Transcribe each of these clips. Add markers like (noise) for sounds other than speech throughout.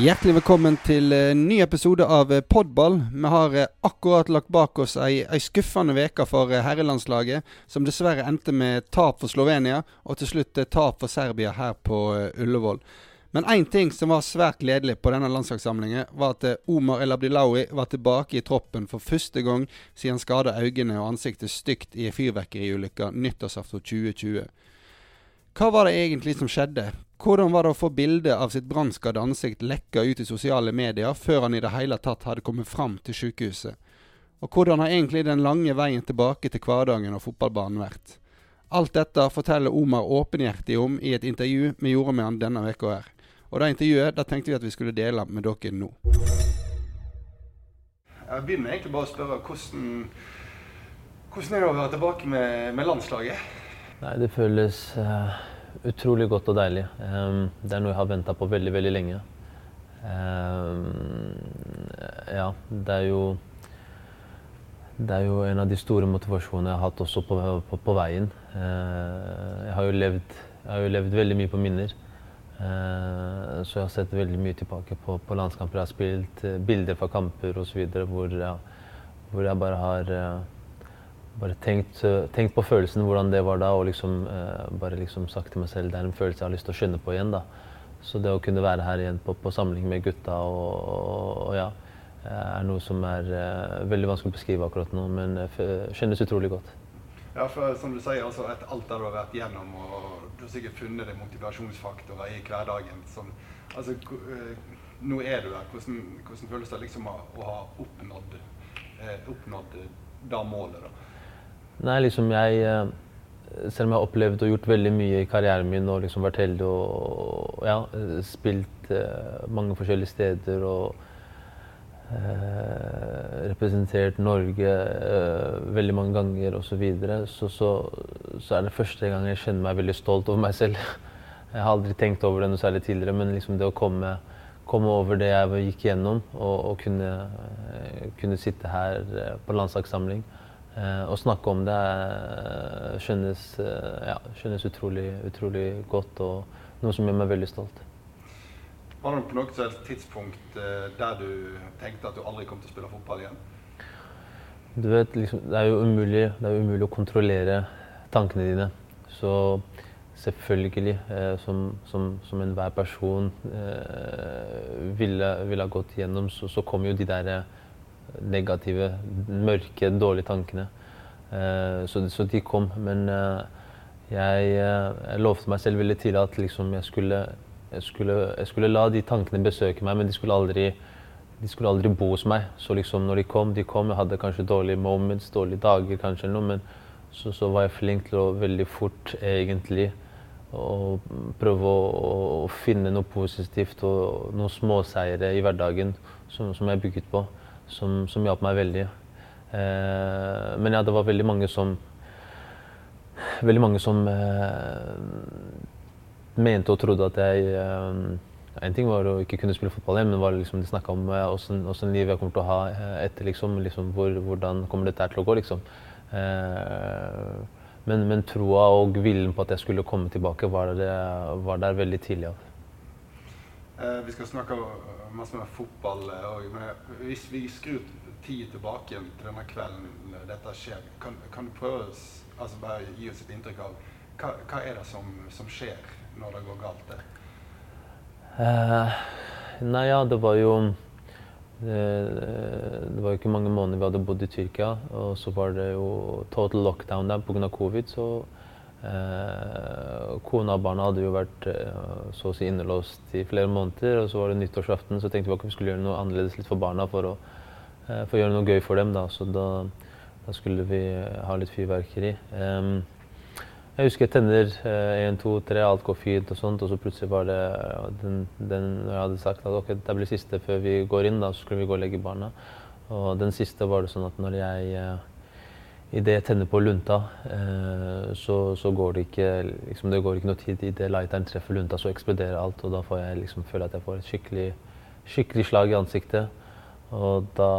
Hjertelig velkommen til en ny episode av eh, Podball. Vi har eh, akkurat lagt bak oss ei, ei skuffende uke for eh, herrelandslaget, som dessverre endte med tap for Slovenia, og til slutt tap for Serbia her på Ullevål. Men én ting som var svært gledelig på denne landslagssamlingen, var at Omar El Abdilawi var tilbake i troppen for første gang siden han skada øynene og ansiktet stygt i fyrverkeriulykka nyttårsaften 2020. Hva var det egentlig som skjedde? Hvordan var det å få bilde av sitt brannskadde ansikt lekka ut i sosiale medier før han i det hele tatt hadde kommet fram til sykehuset? Og hvordan har egentlig den lange veien tilbake til hverdagen og fotballbanen vært? Alt dette forteller Omar åpenhjertig om i et intervju vi gjorde med han denne uka her. Og det intervjuet da tenkte vi at vi skulle dele med dere nå. Jeg begynner egentlig bare å spørre hvordan, hvordan er det å være tilbake med, med landslaget? Nei, det føles uh utrolig godt og deilig. det er noe jeg har venta på veldig, veldig lenge. ja, det er jo Det er jo en av de store motivasjonene jeg har hatt også på, på, på veien. Eh, jeg har, jo levd, har jo levd veldig mye på minner. Eh, så jeg har sett veldig mye tilbake på, på landskamper jeg har spilt, eh, bilder fra kamper osv. Hvor, ja, hvor jeg bare har bare tenkt, tenkt, på følelsen, hvordan det var da, og liksom, eh, bare liksom sagt til meg selv det er en følelse jeg har lyst til å skynde på igjen. da. Så det å kunne være her igjen på, på samling med gutta og, og, og, ja, er noe som er veldig vanskelig å beskrive akkurat nå, men kjennes utrolig godt. Ja, for som du sier, altså, etter alt det du har vært gjennom, og du har sikkert funnet deg motivasjonsfaktorer i hverdagen som altså, Nå er du her. Hvordan, hvordan føles det liksom å, å ha oppnådd, oppnådd det målet? da? Nei, liksom jeg eh, Selv om jeg har opplevd og gjort veldig mye i karrieren min og liksom vært heldig og ja, spilt uh, mange forskjellige steder og uh, representert Norge uh, veldig mange ganger osv., så, videre, så, så, så er det første gang jeg kjenner meg veldig stolt over meg selv. (laughs) Jeg har aldri tenkt over det noe særlig tidligere, men liksom det å komme, komme over det jeg gikk gjennom, og, og kunne, kunne, sitte her på landslagssamling å snakke om det eh, skjønnes, eh, ja, skjønnes utrolig, utrolig, godt og noe som gjør meg veldig stolt. Var det på noe tidspunkt der du tenkte at du aldri kom til å spille fotball igjen? Du vet, liksom, det, er jo umulig, det er umulig å kontrollere tankene dine. Så selvfølgelig, eh, som, som, som enhver person eh, ville, ville, ha gått igjennom, så, så kom jo de der negative, mørke, dårlige tankene. Uh, så, de kom. Men jeg, uh, jeg, lovte meg selv veldig tidlig at liksom, jeg, skulle, jeg, skulle, jeg, skulle, la de tankene besøke meg, men de skulle aldri, de skulle aldri bo hos meg. Så liksom, når de kom, de kom. Jeg hadde kanskje dårlige moments, dårlige dager, kanskje noe, men så, så, var jeg flink til å veldig fort egentlig å prøve å, å, finne noe positivt og noen småseire i hverdagen som, som jeg bygget på som, som hjalp meg veldig. Eh, men ja, det var veldig mange som Veldig mange som eh, mente og trodde at jeg eh, En ting var å ikke kunne spille fotball igjen, men liksom, de snakka om åssen eh, liv jeg kommer til å ha eh, etter. Liksom, liksom hvor, hvordan kommer dette til å gå, liksom. Men, men, troa og viljen på at jeg skulle komme tilbake, var, det, var der veldig tidlig. Altså. Vi skal snakke masse med fotball òg. Eh, men hvis vi skrur tid tilbake igjen til denne kvelden dette skjer, kan, kan du prøve altså bare gi oss et inntrykk av hva, hva er det som, som, skjer når det går galt? Det? Uh, nei, ja, det var jo det, det, var jo ikke mange måneder vi hadde bodd i Tyrkia. Og så var det jo total lockdown der pga. covid. så Eh, kona og barna hadde jo vært eh, så å si innelåst i flere måneder. Og så var det nyttårsaften, så tenkte vi at vi skulle gjøre noe annerledes litt for barna for å, eh, for å gjøre noe gøy for dem. Da. Så da, da skulle vi ha litt fyrverkeri. Jeg husker jeg tenner én, to, tre, alt går fint og sånt. Og så plutselig var det den, den jeg hadde sagt at ok, det blir siste før vi går inn, da, så skulle vi gå og legge barna. Og den siste var det sånn at når jeg Idet jeg tenner på lunta, eh, så, så, går det ikke liksom, Det går ikke noe tid. Idet lighteren treffer lunta, så eksploderer alt. Og da får jeg liksom, føler jeg at jeg får et skikkelig, skikkelig slag i ansiktet. Og da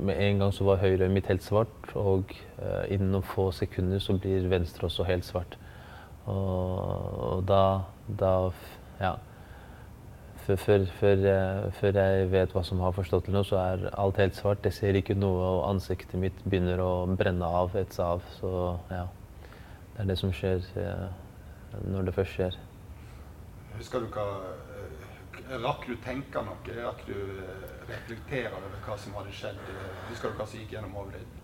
Med en gang så var høyre mitt helt svart, og eh, innen noen få sekunder så blir venstre også helt svart. Og, og da, da Ja. Før, før, før, jeg, før, jeg vet hva som har forstått til noe, så er alt helt svart. Jeg ser ikke noe, og ansiktet mitt begynner å brenne av, etse av. Så ja, det er det som skjer eh, når det først skjer. Husker du hva Rakk du tenke noe? Rakk du reflektere over hva som hadde skjedd? Husker du hva som gikk gjennom hodet ditt?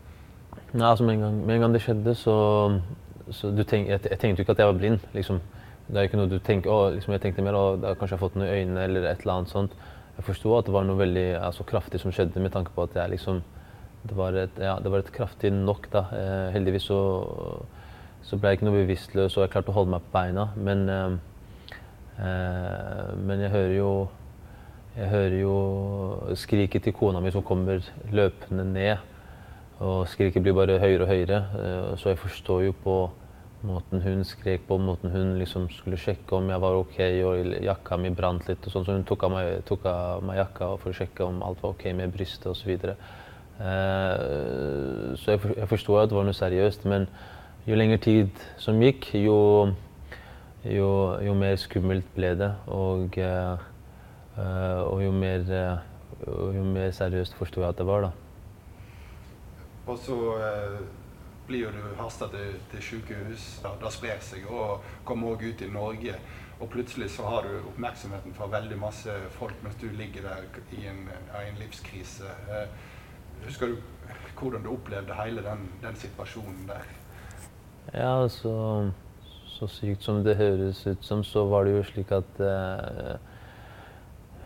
Nei, altså med en gang, med en gang det skjedde, så, så tenk, jeg, jeg, tenkte jo ikke at jeg var blind. liksom. Det er ikke noe du tenker, å, liksom Jeg tenkte mer at jeg kanskje har fått noe i øynene eller et eller annet sånt. Jeg forsto at det var noe veldig altså, kraftig som skjedde, med tanke på at jeg liksom Det var et, ja, det var et kraftig nok, da. Eh, heldigvis så, så ble jeg ikke noe bevisstløs, og jeg klarte å holde meg på beina. Men, eh, eh, men jeg hører jo Jeg hører jo skriket til kona mi som kommer løpende ned. Og skriket blir bare høyere og høyere. Eh, så jeg forstår jo på måten hun skrek på, måten hun liksom skulle sjekke om jeg var OK, og jakka mi brant litt. og sånn, Så hun tok av, meg, tok av meg jakka for å sjekke om alt var OK med brystet osv. Så, eh, så jeg, for, jeg forsto at det var noe seriøst. Men jo lengre tid som gikk, jo, jo, jo mer skummelt ble det. Og, eh, og jo, mer, jo mer seriøst forsto jeg at det var. da. Og så eh, blir du hasta til, til sykehus. Det sprer seg og kommer òg ut i Norge. Og plutselig så har du oppmerksomheten fra veldig masse folk mens du ligger der i en, i en livskrise. Eh, husker du hvordan du opplevde hele den, den situasjonen der? Ja, så, så sykt som det høres ut som, så var det jo slik at eh,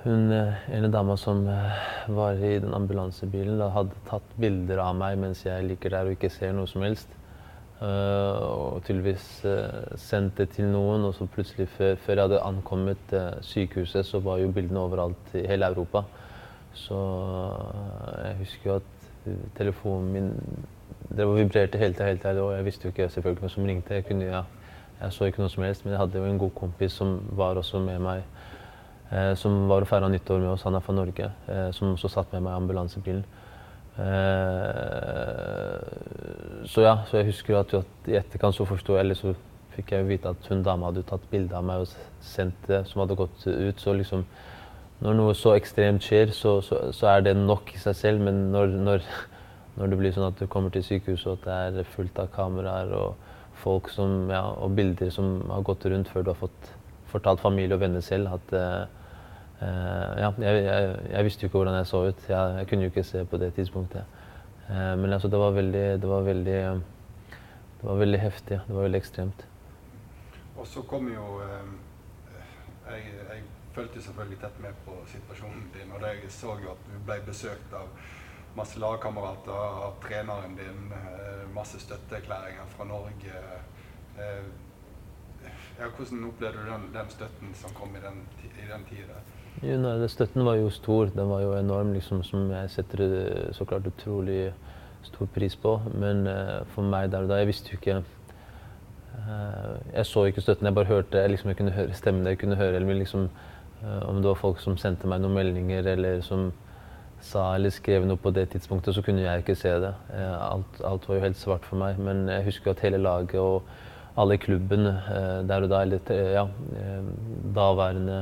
hun eh, ene dama som eh, var i den ambulansebilen, da, hadde tatt bilder av meg mens jeg ligger der og ikke ser noe som helst. Uh, og tydeligvis sendt det til noen, og så plutselig, før, før jeg hadde ankommet sykehuset, så var jo bildene overalt i hele Europa. Så jeg husker jo at telefonen min det vibrerte hele tida, og jeg visste jo ikke selvfølgelig hvem som ringte. Jeg, kunne, ja, jeg så ikke noe som helst, men jeg hadde jo en god kompis som var også med meg eh, som var og feira nyttår med oss. Han er fra Norge, eh, som også satt med meg i ambulansebilen. Eh, så ja, så jeg husker at, at i etterkant så forsto jeg, så fikk jeg vite at hun dama hadde tatt bilde av meg og sendt det, som hadde gått ut. Så liksom Når noe så ekstremt skjer, så, så, så er det nok i seg selv. Men når, når, (laughs) når, det blir sånn at du kommer til sykehuset og at det er fullt av kameraer og folk som, ja, og bilder som har gått rundt før du har fått fortalt familie og venner selv at Uh, ja, jeg, jeg, jeg, visste jo ikke hvordan jeg så ut. Jeg, jeg, kunne jo ikke se på det tidspunktet. Uh, men altså, det var veldig det var veldig, det var veldig heftig. Det var veldig ekstremt. Og så kom jo jeg, jeg fulgte selvfølgelig tett med på situasjonen din. Og jeg så jo at du ble besøkt av masse lagkamerater, av treneren din, masse støtteerklæringer fra Norge. Ja, hvordan opplevde du den, den, støtten som kom i den, i den tida? Jo, nei, støtten var jo stor. Den var jo enorm, liksom, som jeg setter så klart utrolig stor pris på. Men uh, for meg der og da Jeg visste jo ikke uh, Jeg så ikke støtten, jeg bare hørte liksom, Jeg kunne høre stemmen jeg kunne høre. Eller liksom, uh, om det var folk som sendte meg noen meldinger, eller som sa eller skrev noe på det tidspunktet, så kunne jeg ikke se det. Alt, alt, var jo helt svart for meg. Men jeg husker at hele laget og alle i klubben der og da, eller ja, daværende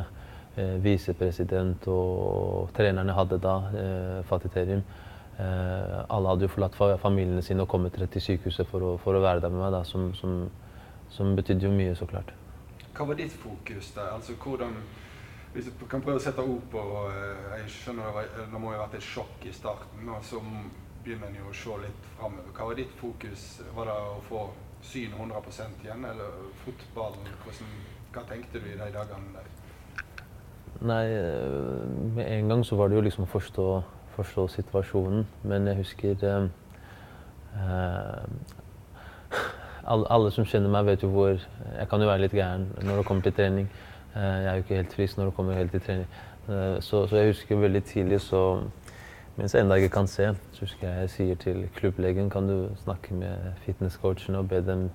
eh, visepresident og trenerne hadde da, eh, Fatih Terim. Eh, alle hadde jo forlatt familiene sine og kommet rett til sykehuset for å, for å være der med meg, da, som, som, som, betydde jo mye, så klart. Hva var ditt fokus der? Altså, hvordan, hvis du kan prøve å sette ord på eh, Jeg skjønner det, må jo ha vært et sjokk i starten, og så begynner en jo å se litt framover. Hva var ditt fokus? Var det å få syn 100% igjen, eller fotballen? Hvordan, hva tenkte du i de dagene der? Nei, eh, med en gang så var det jo liksom forstå, forstå situasjonen. Men jeg husker eh, alle, alle, som kjenner meg, vet jo hvor Jeg kan jo være litt gæren når det kommer til trening. Eh, jeg er jo ikke helt frisk når det kommer helt til trening. Eh, så, så, jeg husker veldig tidlig, så mens jeg ennå ikke kan se, så husker jeg jeg sier til klubblegen kan du snakke med fitnesscoachen og be dem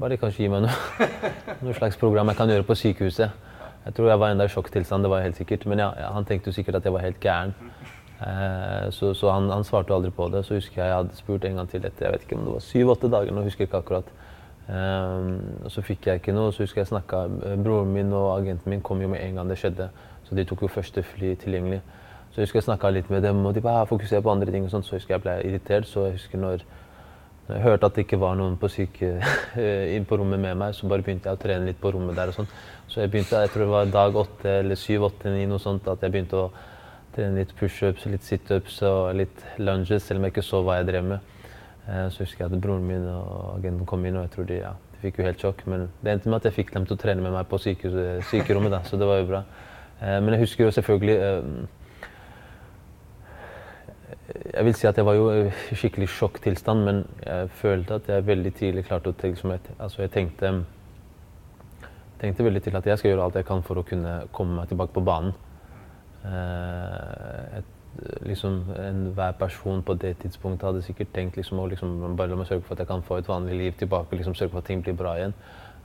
bare kanskje gi meg noe, (laughs) noe slags program jeg kan gjøre på sykehuset. Jeg tror jeg var enda i sjokktilstand, det var jeg helt sikkert. Men ja, han tenkte jo sikkert at jeg var helt gæren. Eh, så, så han, han, svarte aldri på det. Så husker jeg jeg hadde spurt en gang til etter jeg vet ikke om det var syv-åtte dager. nå husker jeg ikke akkurat. Eh, så fikk jeg ikke noe. Så husker jeg snakka eh, Broren min og agenten min kom jo med en gang det skjedde. Så de tok jo første fly tilgjengelig. Så jeg husker jeg snakka litt med dem, og de bare fokuserte på andre ting. og sånt, Så jeg husker jeg ble irritert. Så jeg husker når jeg hørte at det ikke var noen på syke inn på rommet med meg, så bare begynte jeg å trene litt på rommet der og sånn. Så jeg begynte, jeg tror det var dag åtte eller syv, åtte, ni, noe sånt, at jeg begynte å trene litt pushups, litt situps og litt lunges, selv om jeg ikke så hva jeg drev med. Eh, så husker jeg at broren min og agenten kom inn, og jeg tror de, ja, de fikk jo helt sjokk. Men det endte med at jeg fikk dem til å trene med meg på sykerommet, da, så det var jo bra. Eh, men jeg husker jo selvfølgelig eh, Jeg vil si at jeg var jo i skikkelig sjokktilstand, men jeg følte at jeg veldig tidlig klarte å tenke som jeg, altså jeg tenkte, tenkte veldig til at jeg skal gjøre alt jeg kan for å kunne komme meg tilbake på banen. Et, liksom Enhver person på det tidspunktet hadde sikkert tenkt liksom, å liksom, bare la meg sørge for at jeg kan få et vanlig liv tilbake. liksom Sørge for at ting blir bra igjen.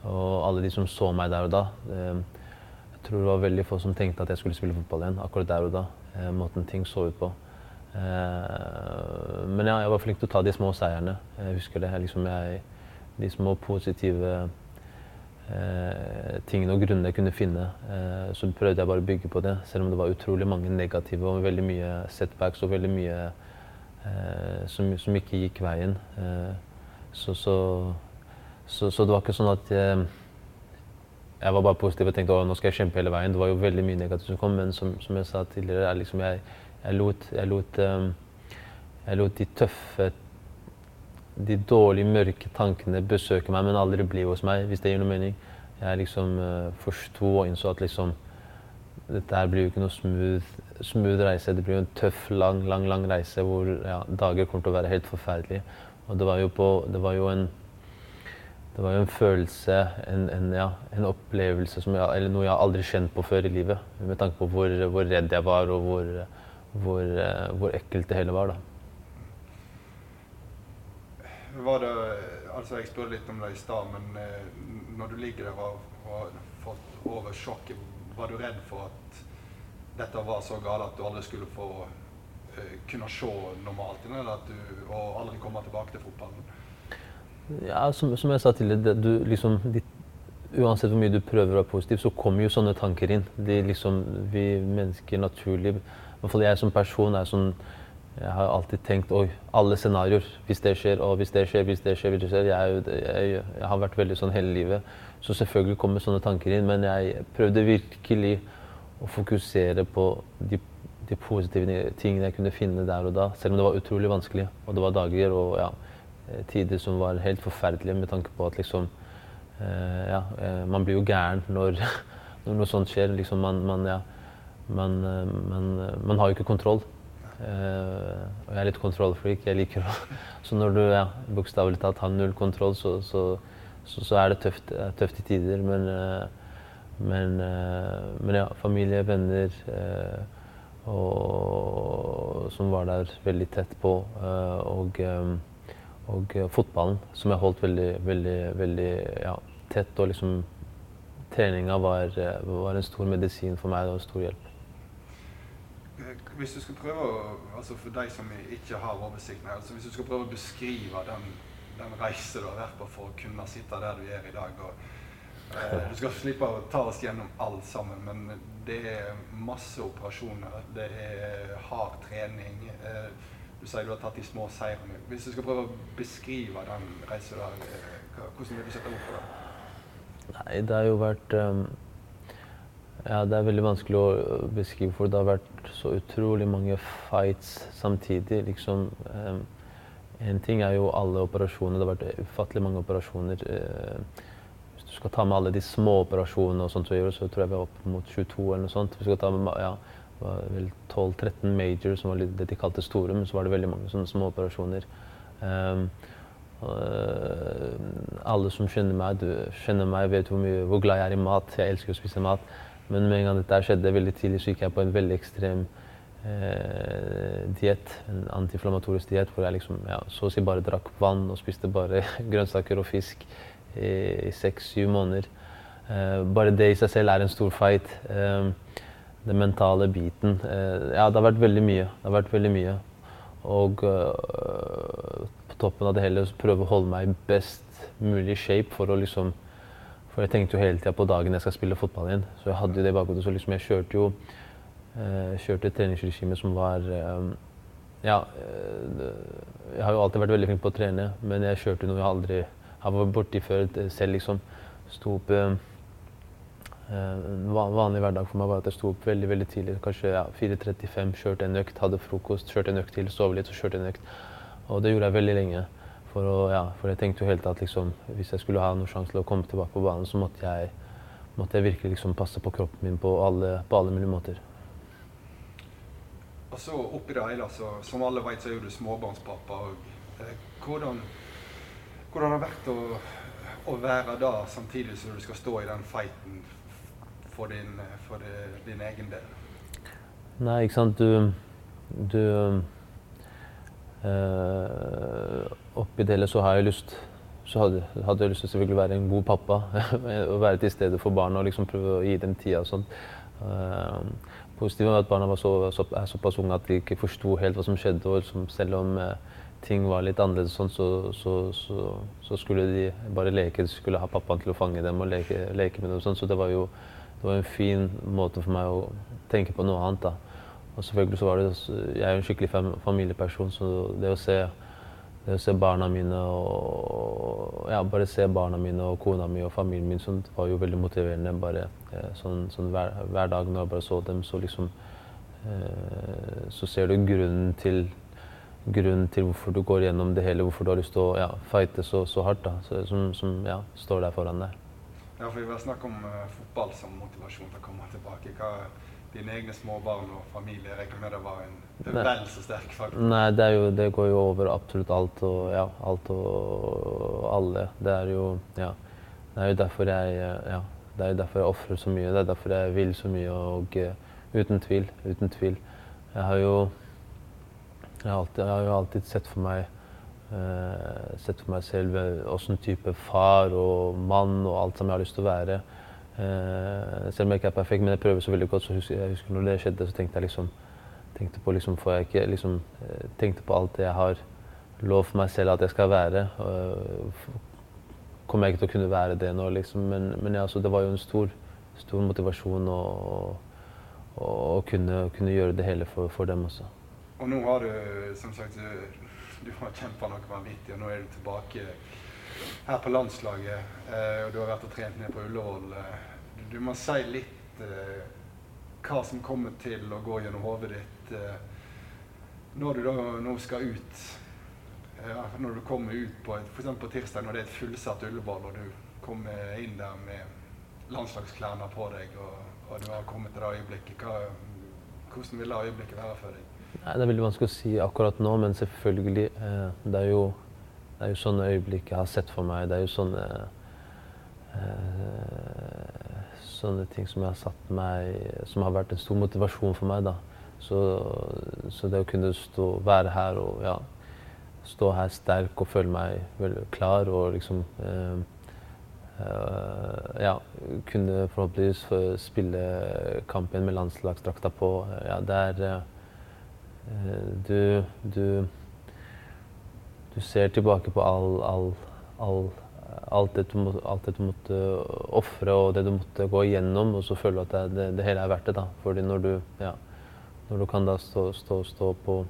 Og alle de som så meg der og da Jeg tror det var veldig få som tenkte at jeg skulle spille fotball igjen akkurat der og da. Måten ting så ut på. Eh, men ja, jeg var flink til å ta de små seierne. Jeg husker det. Liksom jeg, de små positive eh, tingene og grunnene jeg kunne finne. Eh, så prøvde jeg bare å bygge på det, selv om det var utrolig mange negative og veldig mye setbacks og veldig mye eh, som, som, ikke gikk veien. Eh, så, så, så, så, det var ikke sånn at jeg, jeg var bare positiv og tenkte å nå skal jeg kjempe hele veien. Det var jo veldig mye negativt som kom, men som, som jeg sa tidligere, er liksom jeg jeg lot, jeg lot, um, jeg lot de tøffe, de dårlige, mørke tankene besøke meg, men aldri bli hos meg, hvis det gir noe mening. Jeg liksom uh, forsto og innså at liksom dette her blir jo ikke noe smooth, smooth, reise. Det blir jo en tøff, lang, lang lang reise hvor ja, dager kommer til å være helt forferdelige. Og det var jo, på, det var jo en det var jo en følelse, en, en, ja, en opplevelse jeg, eller noe jeg aldri kjent på før i livet. Med tanke på hvor, hvor redd jeg var, og hvor, hvor, eh, hvor, ekkelt det hele var. da. Var det, altså Jeg spurte litt om det i stad, men eh, når du ligger der og har fått over sjokket, var du redd for at dette var så galt at du aldri skulle få uh, kunne se normalt eller at du, og aldri komme tilbake til fotballen? Ja, som, som jeg sa tidligere, du, liksom, de, uansett hvor mye du prøver å være positiv, så kommer jo sånne tanker inn. De, liksom, vi mennesker naturlig hvert fall jeg som person er sånn Jeg har alltid tenkt oi, alle scenarioer. Hvis det skjer, og hvis det skjer, hvis det skjer. hvis det skjer. Jeg, jeg, jeg har vært veldig sånn hele livet. Så selvfølgelig kommer sånne tanker inn. Men jeg prøvde virkelig å fokusere på de, de positive tingene jeg kunne finne der og da. Selv om det var utrolig vanskelig. Og det var dager og ja, tider som var helt forferdelige med tanke på at liksom eh, Ja, eh, man blir jo gæren når, (laughs) når noe sånt skjer. Liksom man, man ja, men, eh, men eh, man har jo ikke kontroll. Uh, og jeg er litt kontrollfreak. Jeg liker å (laughs) Så når du ja, bokstavelig talt har null kontroll, så, så, så, så er det tøft, tøft, i tider. Men, uh, men, uh, men, ja, familie, venner og, som var der veldig tett på. og, og fotballen, som jeg holdt veldig, veldig, veldig ja, tett. Og liksom treninga var, var en stor medisin for meg og en stor hjelp. Hvis du skal prøve å, altså For deg som ikke har oversikten altså hvis du skal prøve å beskrive den, den reise du har vært på for å kunne sitte der du er i dag og, eh, Du skal slippe å ta oss gjennom alt sammen, men det er masse operasjoner. Det er hard trening. Eh, du sier du har tatt de små seirene. Hvis du skal prøve å beskrive den reisen du eh, hvordan vil du sette ord på det? Nei, det har jo vært um ja, det er veldig vanskelig å beskrive, for det har vært så utrolig mange fights samtidig. Liksom, um, en ting er jo alle operasjoner. Det har vært ufattelig mange operasjoner. Uh, hvis du skal ta med alle de små operasjonene, og sånt, så, tror jeg vi er opp mot 22 eller noe sånt. Du skal ta med ja, 12-13 major, som var det de kalte store, men så var det veldig mange sånne små operasjoner. Um, uh, alle som kjenner meg, du, kjenner meg, vet hvor, mye, hvor glad jeg er i mat. Jeg elsker å spise mat. Men med en gang dette skjedde veldig tidlig, så gikk jeg på en veldig ekstrem eh, diett. En antiinflammatorisk diett hvor jeg liksom, ja, så å si bare drakk vann og spiste bare (laughs) grønnsaker og fisk i seks-syv måneder. Eh, bare det i seg selv er en stor fight. Eh, den mentale biten. Eh, ja, det har vært veldig mye. Det har vært veldig mye. Og uh, på toppen av det hele prøve å holde meg i best mulig shape for å liksom For jeg tenkte jo hele tida på dagen jeg skal spille fotball igjen. Så jeg hadde jo det i bakhodet. Så liksom jeg kjørte jo eh, kjørte et treningsregime som var eh, Ja, eh, jeg har jo alltid vært veldig flink på å trene, men jeg kjørte noe jeg aldri har vært borti før selv, liksom. Sto opp En vanlig hverdag for meg var at jeg sto opp veldig veldig tidlig, kanskje ja, 4.35, kjørte en økt, hadde frokost, kjørte en økt til, sov litt, så kjørte en økt. Og det gjorde jeg veldig lenge. For, å, ja, for jeg tenkte jo helt at liksom, hvis jeg skulle ha noen sjanse til å komme tilbake på banen, så måtte jeg, måtte jeg virkelig liksom passe på kroppen min på alle, på alle mulige måter. Og så oppi det hele, så, som alle vet, så er du småbarnspappa. Og, eh, hvordan, hvordan har det vært å, å være da, samtidig som du skal stå i den fighten for din, for din egen del? Nei, ikke sant. Du, du Oppi det hele så har jeg lyst så hadde, hadde, jeg lyst til selvfølgelig å være en god pappa. (laughs) og være til stede for barna og liksom prøve å gi dem tida og sånn. Uh, positivt var at barna var så, så, er såpass unge at de ikke forsto helt hva som skjedde. og liksom, Selv om uh, ting var litt annerledes, sånn, så, så, så, skulle de bare leke. De skulle ha pappaen til å fange dem og leke, leke med dem. Sånn. Så det var jo det var en fin måte for meg å tenke på noe annet. da. Og selvfølgelig så var det, Jeg er jo en skikkelig familieperson, så det å se det å se barna mine og ja, bare se barna mine og kona mi og familien min sånn, var jo veldig motiverende. bare eh, sånn, sånn hver, hver, dag når jeg bare så dem, så liksom eh, Så ser du grunnen til grunnen til hvorfor du går gjennom det hele, hvorfor du har lyst til å ja, fighte så, så hardt. da, så, som, som ja, står der foran deg. Ja, for Vi har snakket om uh, fotball som motivasjon til å komme tilbake. Hva dine egne små barn og familie? Jeg regner med det var en vel så sterk faktor? Nei, det, jo, det, går jo over absolutt alt og ja, alt og alle. Det er jo ja. Det er jo derfor jeg ja, det er jo derfor jeg ofrer så mye. Det er derfor jeg vil så mye. Og uh, uten tvil, uten tvil. Jeg har jo jeg har, alltid, jeg har jo alltid sett for meg uh, sett for meg selv åssen type far og mann og alt som jeg har lyst til å være. Uh, selv om jeg ikke er perfekt, men jeg prøver så veldig godt. så husker, jeg husker når det skjedde, så tenkte jeg liksom tenkte på liksom, får jeg ikke, liksom, eh, tenkte på alt det jeg har lovt meg selv at jeg skal være. Kommer jeg ikke til å kunne være det nå, liksom. Men, men ja, det var jo en stor, stor motivasjon å, å kunne, kunne, gjøre det hele for, for, dem også. Og nå har du, som sagt, du, du har kjempa noe vanvittig, og nå er du tilbake her på landslaget, eh, og du har vært og trent ned på Ullevål. Eh, du må si litt eh, hva som kommer til å gå gjennom hodet ditt når du da nå skal ut. Ja, når du kommer ut på f.eks. på tirsdag når det er et fullsatt Ullevål, og du kommer inn der med landslagsklærne på deg, og, og, du har kommet til det øyeblikket. Hva, hvordan vil det øyeblikket være for deg? Nei, Det er veldig vanskelig å si akkurat nå, men selvfølgelig. Eh, det er jo det er jo sånne øyeblikk jeg har sett for meg. Det er jo sånne eh, Sånne ting som jeg har satt meg Som har vært en stor motivasjon for meg. da. Så, så det å kunne stå, være her og ja, stå her sterk og føle meg veldig klar og liksom eh, eh, Ja, kunne forhåpentligvis spille kampen med landslagsdrakta på. Ja, det er eh, du, du du ser tilbake på all, all, all, alt, det du, alt det du måtte ofre og det du måtte gå igjennom, og så føler du at det, det, hele er verdt det. da. Fordi når du, ja, når du kan da stå, stå, stå på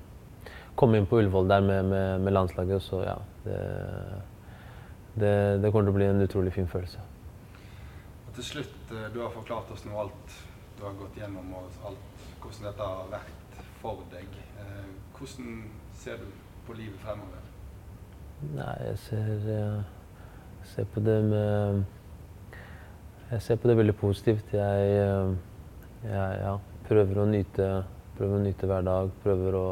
Komme inn på Ullevål der med, med, med, landslaget, så ja det, det, det kommer til å bli en utrolig fin følelse. Og til slutt, eh, du har forklart oss nå alt du har gått gjennom, og alt, hvordan dette har vært for deg. Eh, hvordan ser du på livet fremover? Nei, jeg ser, jeg ser, på det med Jeg ser på det veldig positivt. Jeg, jeg ja, prøver, å nyte, prøver å nyte hver dag. Prøver å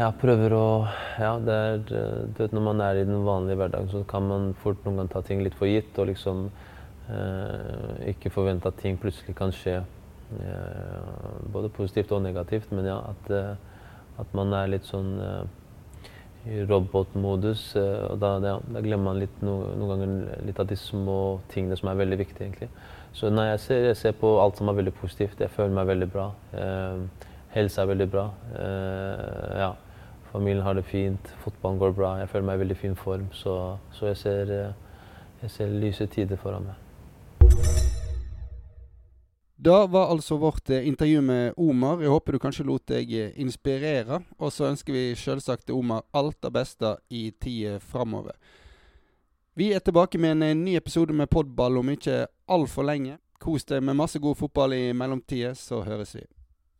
Ja, prøver å Ja, det er Du vet, når man er i den vanlige hverdagen, så kan man fort noen ganger ta ting litt for gitt og liksom eh, ikke forvente at ting plutselig kan skje. Eh, både positivt og negativt, men ja, at, at man er litt sånn eh, i robotmodus. Eh, og da, ja, da, glemmer man litt, no, noen ganger litt av de små tingene som er veldig viktige. egentlig. Så nei, jeg ser, jeg ser, på alt som er veldig positivt. Jeg føler meg veldig bra. Eh, helse er veldig bra. Eh, ja. Familien har det fint. Fotballen går bra. Jeg føler meg i veldig fin form. Så, så jeg, ser, jeg ser lyse tider foran meg. Da var altså vårt eh, intervju med Omar. Jeg håper du kanskje lot deg eh, inspirere. Og så ønsker vi selvsagt Omar alt det beste i tida framover. Vi er tilbake med en eh, ny episode med podball om ikke altfor lenge. Kos deg med masse god fotball i mellomtida, så høres vi.